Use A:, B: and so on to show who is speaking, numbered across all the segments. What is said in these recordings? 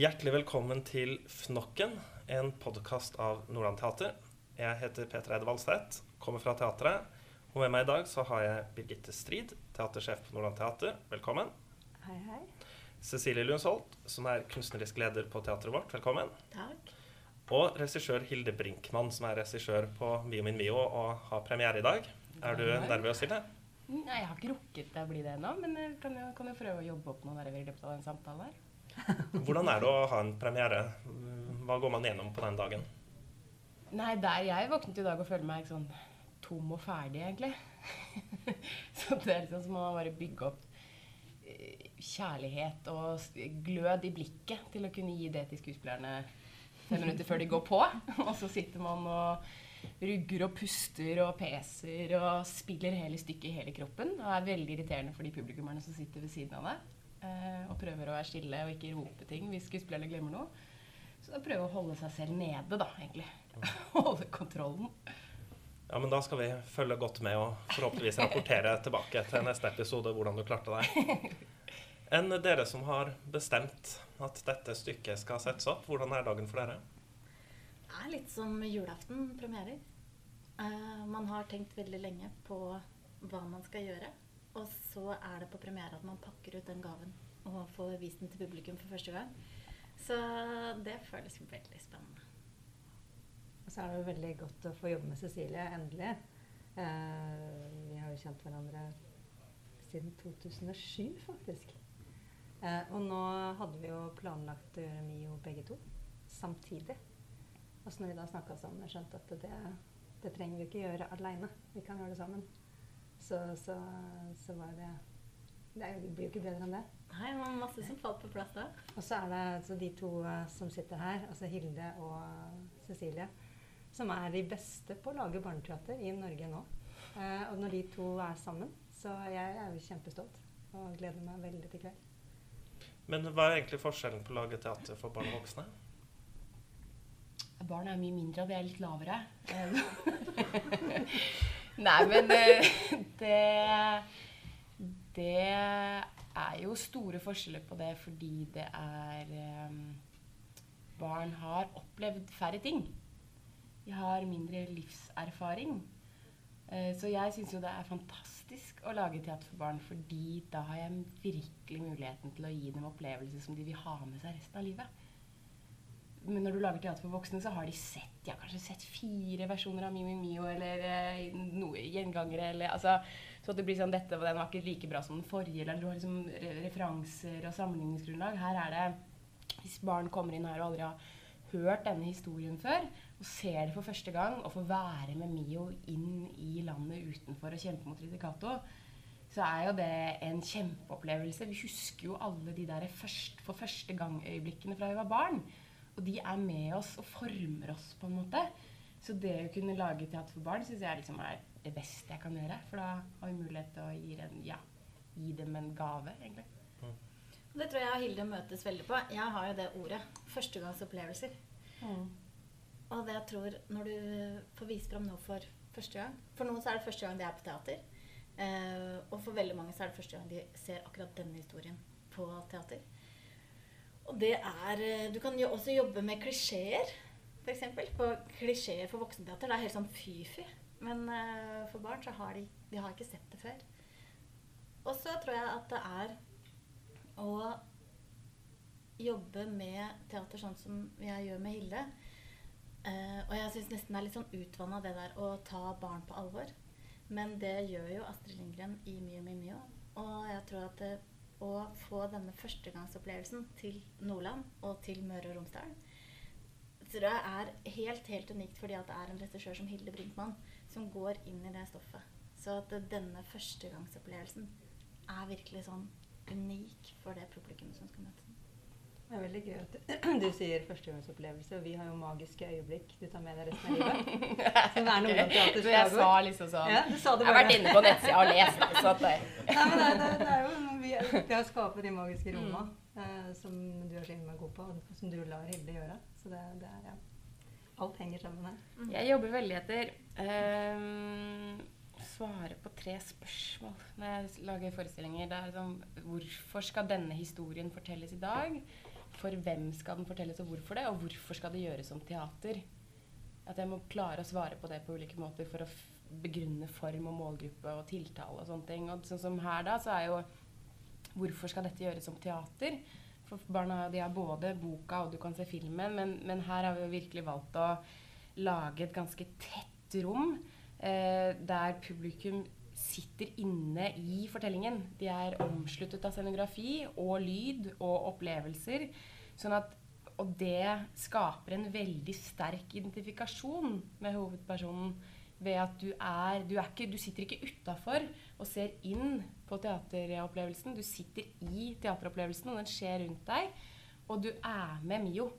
A: Hjertelig velkommen til Fnokken, en podkast av Nordland Teater. Jeg heter Peter Eide Valstedt, kommer fra teatret. Og med meg i dag så har jeg Birgitte Strid, teatersjef på Nordland Teater. Velkommen.
B: Hei, hei.
A: Cecilie Lundsholt, som er kunstnerisk leder på teatret vårt. Velkommen.
B: Takk.
A: Og regissør Hilde Brinkmann, som er regissør på Mio min Mio og har premiere i dag. Er du nervøs, Hilde?
C: Nei, jeg har ikke rukket å bli det ennå, men jeg kan jo, kan jo prøve å jobbe opp noen nerver i løpet av en samtale her.
A: Hvordan er det å ha en premiere? Hva går man gjennom på den dagen?
C: Nei, der jeg våknet i dag og følte meg sånn tom og ferdig, egentlig. så det er liksom som å bare bygge opp eh, kjærlighet og glød i blikket til å kunne gi det til skuespillerne fem minutter før de går på. Og så sitter man og rugger og puster og peser og spiller hele stykket i hele kroppen. Og er veldig irriterende for de publikummerne som sitter ved siden av deg. Eh, Og prøver å være stille og ikke rope ting hvis skuespillerne glemmer noe. Så da prøve å holde seg selv nede, da, egentlig. Holde kontrollen.
A: Ja, men Da skal vi følge godt med og forhåpentligvis rapportere tilbake til neste episode hvordan du klarte deg. Enn dere som har bestemt at dette stykket skal settes opp, hvordan er dagen for dere?
D: Det er litt som julaften premierer. Uh, man har tenkt veldig lenge på hva man skal gjøre. Og så er det på premiere at man pakker ut den gaven og får vist den til publikum for første gang. Så det føles veldig spennende.
B: Og så er det jo veldig godt å få jobbe med Cecilie, endelig. Eh, vi har jo kjent hverandre siden 2007, faktisk. Eh, og nå hadde vi jo planlagt å gjøre Mio begge to samtidig. Og så når vi da snakka sammen skjønte at det, det trenger vi ikke gjøre aleine, vi kan gjøre det sammen, så, så, så var det Det blir jo ikke bedre enn det.
D: Nei, det var masse som falt på plass da.
B: Og så er det så de to eh, som sitter her, altså Hilde og Cecilie, som er de beste på å lage barneteater i Norge nå. Eh, og når de to er sammen, så jeg er jo kjempestolt og gleder meg veldig til kveld.
A: Men hva er egentlig forskjellen på å lage teater for barn og voksne?
C: Barn er mye mindre, og de er litt lavere. Nei, men eh, det Det er jo store forskjeller på det fordi det er eh, Barn har opplevd færre ting. De har mindre livserfaring. Eh, Så jeg syns jo det er fantastisk å lage teater for barn, fordi da har jeg virkelig muligheten til å gi dem opplevelser som de vil ha med seg resten av livet. Men når du lager teater for voksne, så har de sett, de har kanskje sett fire versjoner av Mimi Mio eller eh, noe gjengangere. Eller, altså, så det blir sånn dette og den var ikke like bra som den forrige. Eller du har liksom re referanser og sammenligningsgrunnlag. Her er det Hvis barn kommer inn her og aldri har hørt denne historien før, og ser det for første gang, og får være med Mio inn i landet utenfor og kjempe mot Ridikato, så er jo det en kjempeopplevelse. Vi husker jo alle de der først, for første gang-øyeblikkene fra vi var barn. Og de er med oss og former oss, på en måte. Så det å kunne lage teater for barn syns jeg liksom er det beste jeg kan gjøre. For da har vi mulighet til å gi, en, ja, gi dem en gave, egentlig.
D: Det tror jeg og Hilde møtes veldig på. Jeg har jo det ordet. Førstegangsopplevelser. Og det jeg tror når du får vise fram noe for første gang For noen så er det første gang de er på teater. Eh, og for veldig mange så er det første gang de ser akkurat denne historien på teater. Og det er eh, Du kan jo også jobbe med klisjeer, f.eks. På klisjeer for voksenteater. Det er helt sånn fy-fy. Men eh, for barn så har de, de har ikke sett det før. Og så tror jeg at det er å jobbe med teater sånn som jeg gjør med Hilde. Eh, og jeg syns nesten det er litt sånn utvanna det der å ta barn på alvor. Men det gjør jo Astrid Lindgren i Mio Mio. Og jeg tror at det, å få denne førstegangsopplevelsen til Nordland og til Møre og Romsdal tror jeg er helt, helt unikt fordi at det er en regissør som Hilde Brinkmann som går inn i det stoffet. Så at denne førstegangsopplevelsen er virkelig sånn unik for det publikummet som skal møte den.
B: Det er veldig gøy at du, du sier førstegangsopplevelse, og vi har jo magiske øyeblikk du tar med deg resten av livet. Som er noe
C: Så jeg sa liksom sånn
B: Ja,
C: Jeg har vært inne på nettsida og lest, så at det
B: Nei, men det, det, det viktig å skape de magiske rommene eh, som du er så innmari god på, og som du lar Hilde gjøre. Så det, det er, ja. Alt henger sammen her.
C: Jeg jobber veldig etter ehm, svare på tre spørsmål når jeg lager forestillinger. Det er sånn Hvorfor skal denne historien fortelles i dag? for hvem skal den fortelles, og hvorfor det, og hvorfor skal det gjøres som teater. At jeg må klare å svare på det på ulike måter for å begrunne form og målgruppe og tiltale og sånne ting. Og sånn som her da, så er jo Hvorfor skal dette gjøres som teater? For barna de har både boka og du kan se filmen, men, men her har vi jo virkelig valgt å lage et ganske tett rom eh, der publikum sitter inne i fortellingen. De er omsluttet av scenografi og lyd og opplevelser. Sånn at, og det skaper en veldig sterk identifikasjon med hovedpersonen ved at du er Du, er ikke, du sitter ikke utafor og ser inn på teateropplevelsen. Du sitter i teateropplevelsen, og den skjer rundt deg. Og du er med Mio.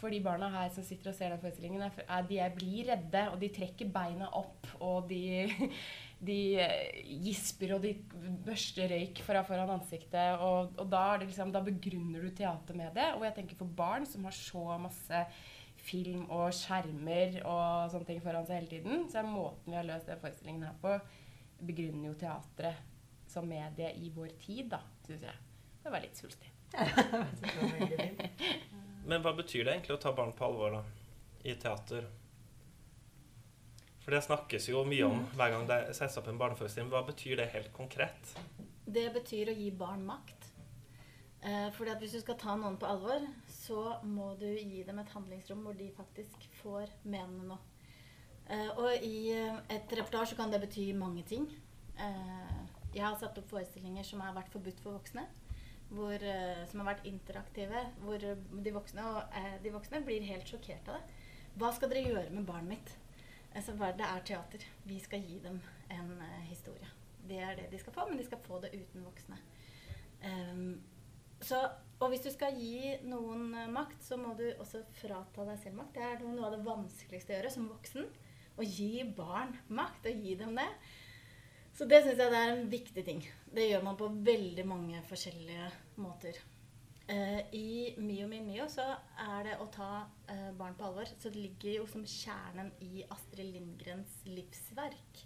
C: For de barna her som sitter og ser den forestillingen, er, de er, blir redde, og de trekker beina opp, og de, de gisper, og de børster røyk fra foran ansiktet. Og, og da, liksom, da, begrunner du teater med det. Og jeg tenker for barn som har så masse film og skjermer og sånne ting foran seg hele tiden, så er måten vi har løst den forestillingen her på, begrunner jo teatret som medie i vår tid, da, syns jeg. Det var litt svulstig.
A: Men hva betyr det egentlig å ta barn på alvor da, i teater? For det snakkes jo mye om mm. hver gang det settes opp en barneforestilling. Hva betyr det helt konkret?
D: Det betyr å gi barn makt. Eh, fordi at Hvis du skal ta noen på alvor, så må du gi dem et handlingsrom hvor de faktisk får mene noe. Eh, og i et repertoar så kan det bety mange ting. Eh, jeg har satt opp forestillinger som har vært forbudt for voksne. Hvor, som har vært interaktive. Hvor de voksne, og, de voksne, blir helt sjokkert av det. Hva skal dere gjøre med barnet mitt? Altså, det er teater. Vi skal gi dem en historie. Det er det de skal få, men de skal få det uten voksne. Um, så, og hvis du skal gi noen makt, så må du også frata deg selv makt. Det er noe av det vanskeligste å gjøre som voksen. Å gi barn makt, og gi dem det. Så det syns jeg det er en viktig ting. Det gjør man på veldig mange forskjellige måter. Eh, I Mio min mio så er det å ta eh, barn på alvor. Så det ligger jo som kjernen i Astrid Lindgrens livsverk.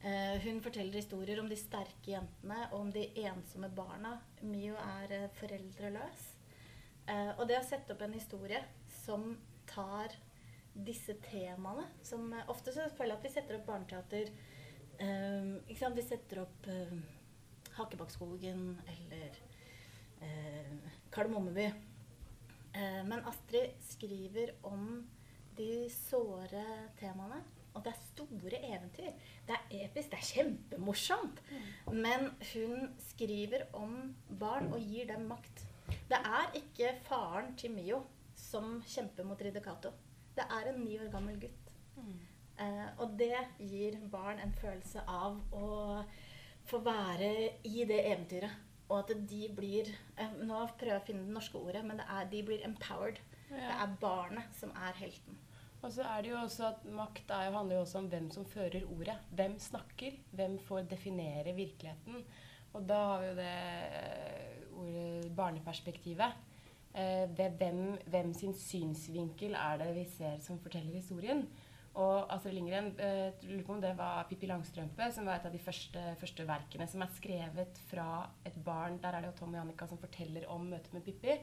D: Uh, hun forteller historier om de sterke jentene og om de ensomme barna. Mio er foreldreløs. og det å sette opp en historie som tar disse temaene som Ofte så føler jeg at vi setter opp barneteater? Vi setter opp Hakebakkskogen eller eh, Kardemommeby. Men Astrid skriver om de såre temaene. Og det er store eventyr. Det er episk, det er kjempemorsomt. Men hun skriver om barn og gir dem makt. Det er ikke faren til Mio som kjemper mot Ridder Cato. Det er en ni år gammel gutt. Mm. Eh, og det gir barn en følelse av å få være i det eventyret. Og at de blir eh, Nå prøver jeg å finne det norske ordet, men det er, de blir empowered. Ja. Det er barnet som er helten.
C: Og så er det jo også at Makt er, handler jo også om hvem som fører ordet. Hvem snakker? Hvem får definere virkeligheten? Og da har vi jo det eh, ordet barneperspektivet. Eh, hvem, hvem sin synsvinkel er det vi ser som forteller historien? Og Astrid Lindgren eh, lurer på om det var Pippi Langstrømpe, som var et av de første, første, verkene som er skrevet fra et barn. Der er det jo Tom og Jannika som forteller om møtet med Pippi.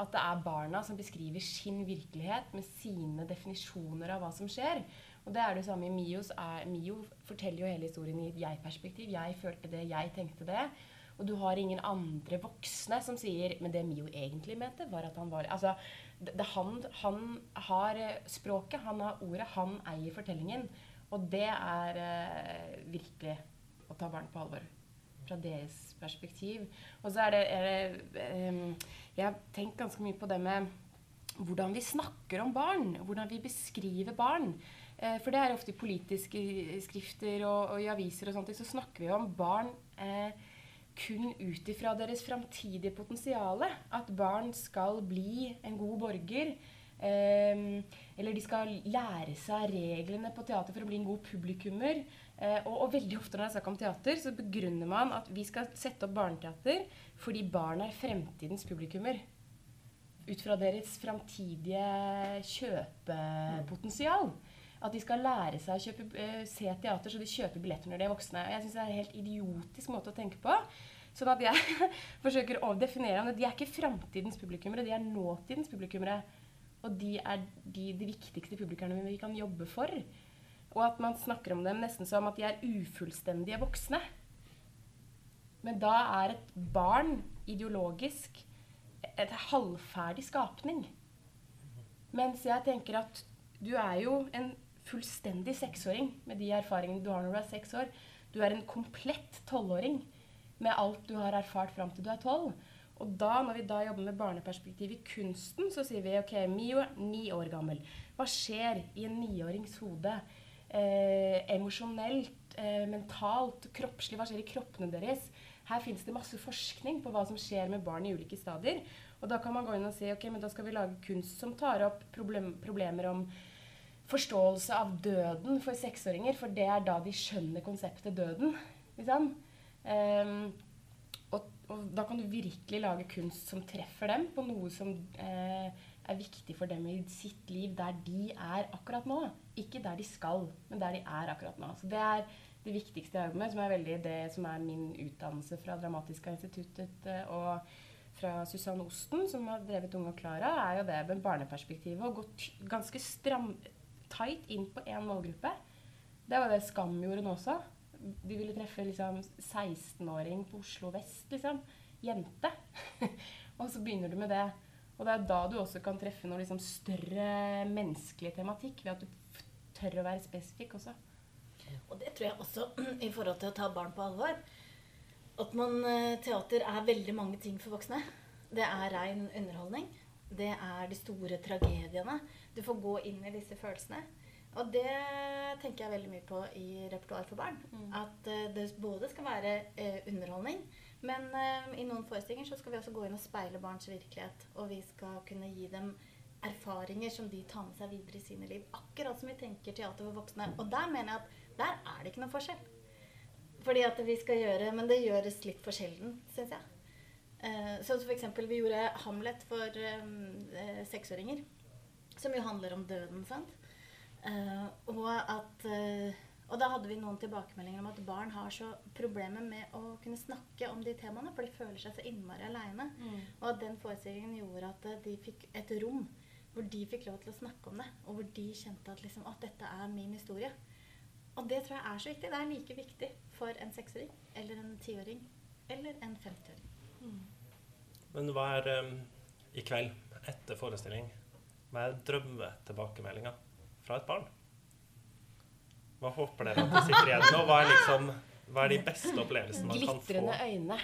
C: At det er barna som beskriver sin virkelighet med sine definisjoner av hva som skjer. Og det er det samme i Mios. Er, Mio forteller jo hele historien i et jeg-perspektiv. Jeg følte det, jeg tenkte det. Og du har ingen andre voksne som sier Men det Mio egentlig mente, var at han var Altså, det, det, han, han, har eh, språket, han har ordet, han eier fortellingen. Og det er eh, virkelig å ta barn på alvor fra deres perspektiv. Og så er det, er det um, Jeg har tenkt ganske mye på det med hvordan vi snakker om barn. Hvordan vi beskriver barn. Eh, for det er ofte i politiske skrifter og, og, i aviser og sånne ting, så snakker vi om barn eh, kun ut ifra deres framtidige potensial. At barn skal bli en god borger. Eh, eller de skal lære seg reglene på teater for å bli en god publikummer. Eh, og, og, veldig ofte når det er snakk om teater, så begrunner man at vi skal sette opp barneteater fordi barn er fremtidens publikummer. Ut fra deres framtidige kjøpepotensial. At de skal lære seg å kjøpe, uh, se teater så de kjøper billetter når de er voksne. Og Jeg synes Det er en helt idiotisk måte å tenke på. Sånn at jeg forsøker å definere dem. De er ikke framtidens publikummere, de er nåtidens publikummere. Og de er de, de viktigste publikummerne vi kan jobbe for. Og at man snakker om dem nesten som at de er ufullstendige voksne. Men da er et barn ideologisk et halvferdig skapning. Mens jeg tenker at du er jo en fullstendig seksåring med de erfaringene du har når du er seks år. Du er en komplett tolvåring med alt du har erfart fram til du er tolv. Og da, når vi da jobber med barneperspektiv i kunsten, så sier vi ok, Mio er ni år gammel. Hva skjer i en niårings hode? Eh, emosjonelt, eh, mentalt, kroppslig. Hva skjer i kroppene deres? Her fins det masse forskning på hva som skjer med barn i ulike stadier. Og da kan man gå inn og si ok, men da skal vi lage kunst som tar opp problem, problemer om forståelse av døden for seksåringer, for det er da de skjønner konseptet døden. Liksom. Um, og, da kan du virkelig lage kunst som treffer dem på noe som eh, er viktig for dem i sitt liv der de er akkurat nå. Ikke der de skal, men der de er akkurat nå. Så det er det viktigste jeg jobber med, som er veldig det som er min utdannelse fra Dramatiska instituttet eh, og fra Susanne Osten, som har drevet Unge og Klara, er jo det med barneperspektivet. Å gå ganske stram, tight inn på én målgruppe. Det var det Skam gjorde nå også. De ville treffe liksom 16-åring på Oslo vest, liksom. Jente. og så begynner du med det. Og det er da du også kan treffe noe liksom større menneskelig tematikk, ved at du tør å være spesifikk også.
D: Og det tror jeg også i forhold til å ta barn på alvor. At man, eh, teater er veldig mange ting for voksne. Det er rein underholdning. Det er de store tragediene. Du får gå inn i disse følelsene. Og det tenker jeg veldig mye på i repertoar for barn. Mm. At uh, det både skal være uh, underholdning, men uh, i noen forestillinger så skal vi også gå inn og speile barns virkelighet. Og vi skal kunne gi dem erfaringer som de tar med seg videre i sine liv. Akkurat som vi tenker teater for voksne. Og der mener jeg at der er det ikke noen forskjell. Fordi at vi skal gjøre Men det gjøres litt for sjelden, syns jeg. Uh, så for eksempel, vi gjorde Hamlet for um, seksåringer. Som jo handler om døden, sant. Uh, og at uh, og da hadde vi noen tilbakemeldinger om at barn har så problemer med å kunne snakke om de temaene, for de føler seg så innmari aleine. Mm. Og at den forestillingen gjorde at de fikk et rom hvor de fikk lov til å snakke om det. Og hvor de kjente at, liksom, at dette er min historie. Og det tror jeg er så viktig. Det er like viktig for en seksåring eller en tiåring eller en 50-åring. Mm.
A: Men hva er um, i kveld, etter forestilling, hva er drømmetilbakemeldinga fra et barn? Hva håper dere at du sitter igjen med, og hva er, liksom, hva er de beste opplevelsene man kan få?
C: Glitrende øyne.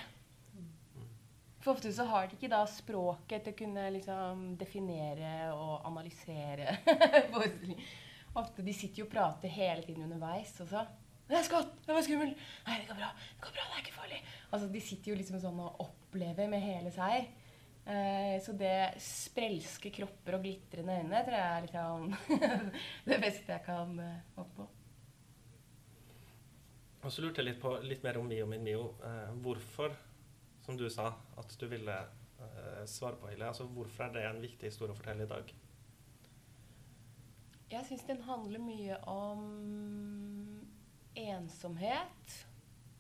C: For ofte så har de ikke da språket til å kunne liksom definere og analysere Ofte de sitter jo og prater hele tiden underveis. også. 'Det er skott! Det var skummelt!' 'Nei, det går bra. Det går bra, det er ikke farlig.' Altså, De sitter jo liksom sånn og opplever med hele seg. Eh, så det sprelske kropper og glitrende øyne tror jeg er liksom det beste jeg kan håpe oppnå.
A: Og så lurte jeg litt på litt mer om Mio min Mio. Eh, hvorfor, som du sa, at du ville eh, svare på, Hilde, altså hvorfor er det en viktig historie å fortelle i dag?
C: Jeg syns den handler mye om ensomhet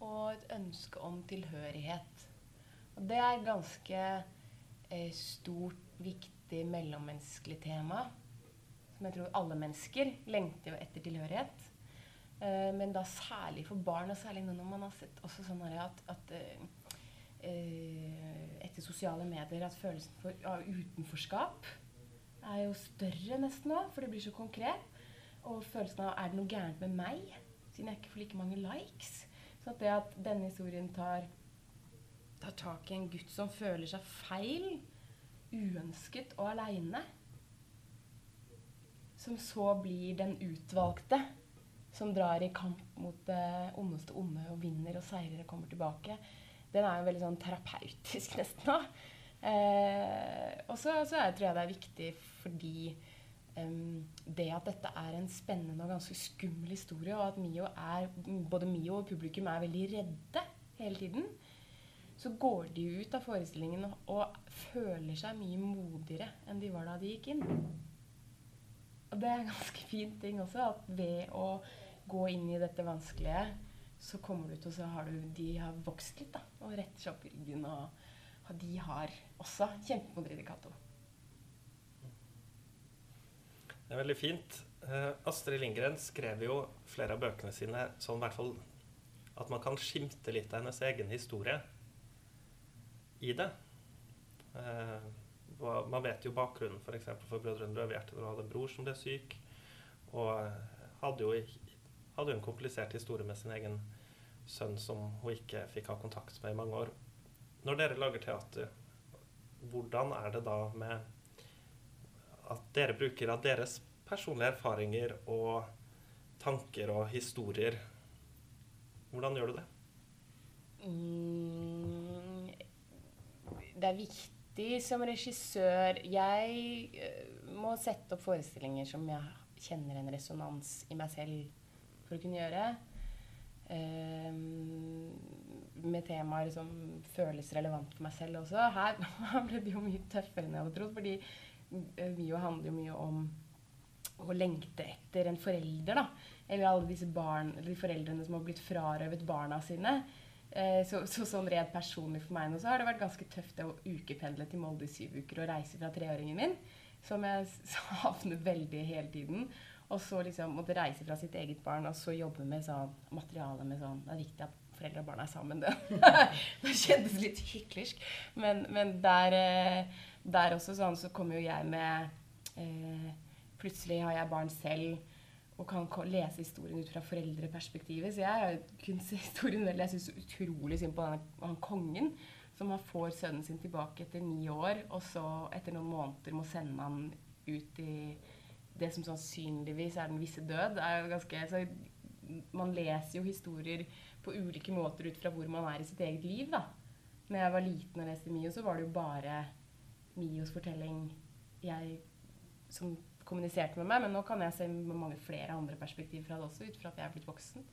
C: og et ønske om tilhørighet. Og det er ganske eh, stort, viktig mellommenneskelig tema. Som jeg tror alle mennesker lengter etter tilhørighet. Eh, men da særlig for barn, og særlig når man har sett også sånn at, at eh, etter sosiale medier at følelsen for ja, utenforskap er jo større nesten nå, for det blir så konkret. Og følelsen av er det noe gærent med meg, siden jeg ikke får like mange likes. Så at det at denne historien tar, tar tak i en gutt som føler seg feil, uønsket og aleine, som så blir den utvalgte som drar i kamp mot det ondeste onde og vinner og seirer og kommer tilbake, den er jo veldig sånn terapeutisk nesten. da. Eh, og så tror jeg det er viktig fordi um, det at dette er en spennende og ganske skummel historie, og at Mio er, både Mio og publikum er veldig redde hele tiden, så går de ut av forestillingen og, og føler seg mye modigere enn de var da de gikk inn. Og det er en ganske fin ting også, at ved å gå inn i dette vanskelige, så kommer du og så har du De har vokst litt, da. Og retter seg opp i ryggen. Og de har også kjempet mot Cato.
A: Det er veldig fint. Uh, Astrid Lindgren skrev jo flere av bøkene sine sånn i hvert fall at man kan skimte litt av hennes egen historie i det. Uh, man vet jo bakgrunnen f.eks. For, for Brødrene da Du hadde en bror som ble syk, og hadde jo, hadde jo en komplisert historie med sin egen sønn som hun ikke fikk ha kontakt med i mange år. Når dere lager teater, hvordan er det da med at dere bruker av deres personlige erfaringer og tanker og historier? Hvordan gjør du det?
C: Mm, det er viktig som regissør Jeg uh, må sette opp forestillinger som jeg kjenner en resonans i meg selv for å kunne gjøre. Um, med temaer som føles relevant for meg selv også. Her, ble det jo mye tøffere enn jeg hadde trodd. fordi uh, Mio handler jo mye om å lengte etter en forelder. da, Eller alle disse barn, de foreldrene som har blitt frarøvet barna sine. Eh, så, så, sånn rent personlig for meg nå så har det vært ganske tøft å ukependle til Molde i syv uker og reise fra treåringen min, som jeg savner veldig hele tiden. Og så liksom måtte reise fra sitt eget barn og så jobbe med sånn materiale med sånn Det er viktig at foreldre og barn er sammen. Det, det kjentes litt hyklersk. Men, men der, eh, der, også sånn så kommer jo jeg med eh, Plutselig har jeg barn selv og kan lese historien ut fra foreldreperspektivet. Så jeg har se historien veldig. Jeg syns utrolig synd på denne, han kongen som får sønnen sin tilbake etter ni år, og så etter noen måneder må sende han ut i det som sannsynligvis er den visse død. Ganske, så man leser jo historier på ulike måter ut fra hvor man er i sitt eget liv. da. Når jeg var liten og leste Mio, så var det jo bare Mios fortelling jeg som kommuniserte med meg. Men nå kan jeg se mange flere andre perspektiver fra det også, ut fra at jeg er blitt voksen.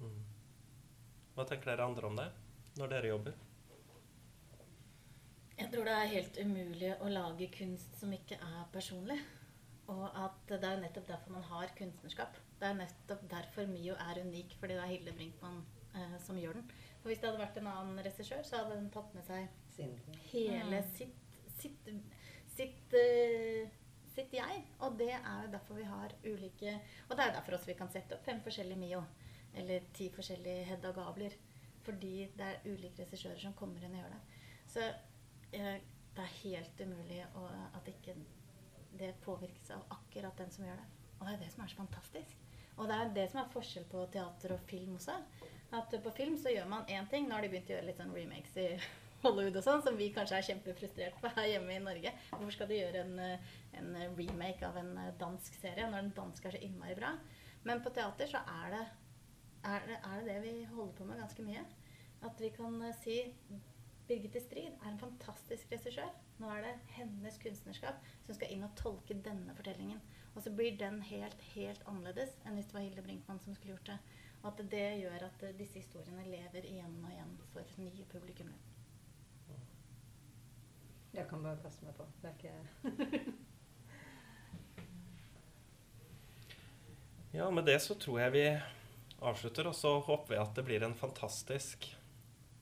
C: Mm.
A: Hva tenker dere andre om det når dere jobber?
D: Jeg tror det er helt umulig å lage kunst som ikke er personlig. Og at det er nettopp derfor man har kunstnerskap. Det er nettopp derfor Mio er unik, fordi det er Hilde Brinkmann eh, som gjør den. For hvis det hadde vært en annen regissør, så hadde den tatt med seg hele sitt, sitt, sitt uh, sitt jeg. Og det er jo derfor vi har ulike Og det er derfor også vi kan sette opp fem forskjellige Mio. Eller ti forskjellige Hedda Gabler. Fordi det er ulike regissører som kommer inn og gjør det. Så eh, det er helt umulig å, at ikke det påvirkes av akkurat den som gjør det. Og det er det som er så fantastisk. Og det er det som er forskjell på teater og film også. At på film så gjør man én ting. Nå har de begynt å gjøre litt sånn remakes i Hollywood og sånn, som vi kanskje er kjempefrustrert på her hjemme i Norge. Hvorfor skal de gjøre en, en, remake av en eh, dansk serie når den danske er så innmari bra? Men på teater så er det, er det, er det vi holder på med ganske mye. At vi kan eh, si Birgitte Strid er en fantastisk regissør. Nå er det hennes kunstnerskap som skal inn og tolke denne fortellingen. Og så blir den helt, helt annerledes enn hvis det var Hilde Brinkmann som skulle gjort det. Og at det gjør at disse historiene lever igjen og igjen for nye publikummere.
B: Jeg kan bare kaste meg på. Det er ikke
A: Ja, med det så tror jeg vi avslutter, og så håper vi at det blir en fantastisk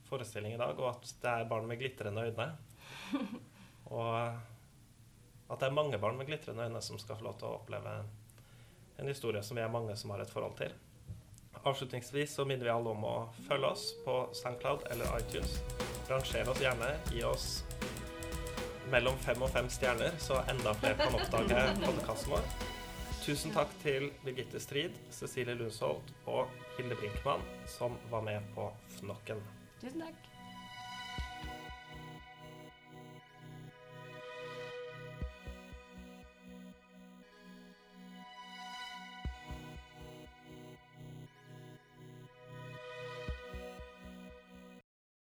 A: forestilling i dag, og at det er barn med glitrende øyne. Og at det er mange barn med glitrende øyne som skal få lov til å oppleve en historie som vi er mange som har et forhold til. Avslutningsvis så minner vi alle om å følge oss på SoundCloud eller iTunes. Ranger oss gjerne. Gi oss mellom fem og fem stjerner, så enda flere kan oppdage podkasten vår. Tusen takk til Birgitte Strid, Cecilie Lundsholt og Hilde Brinkmann, som var med på Fnokken.
C: Tusen takk.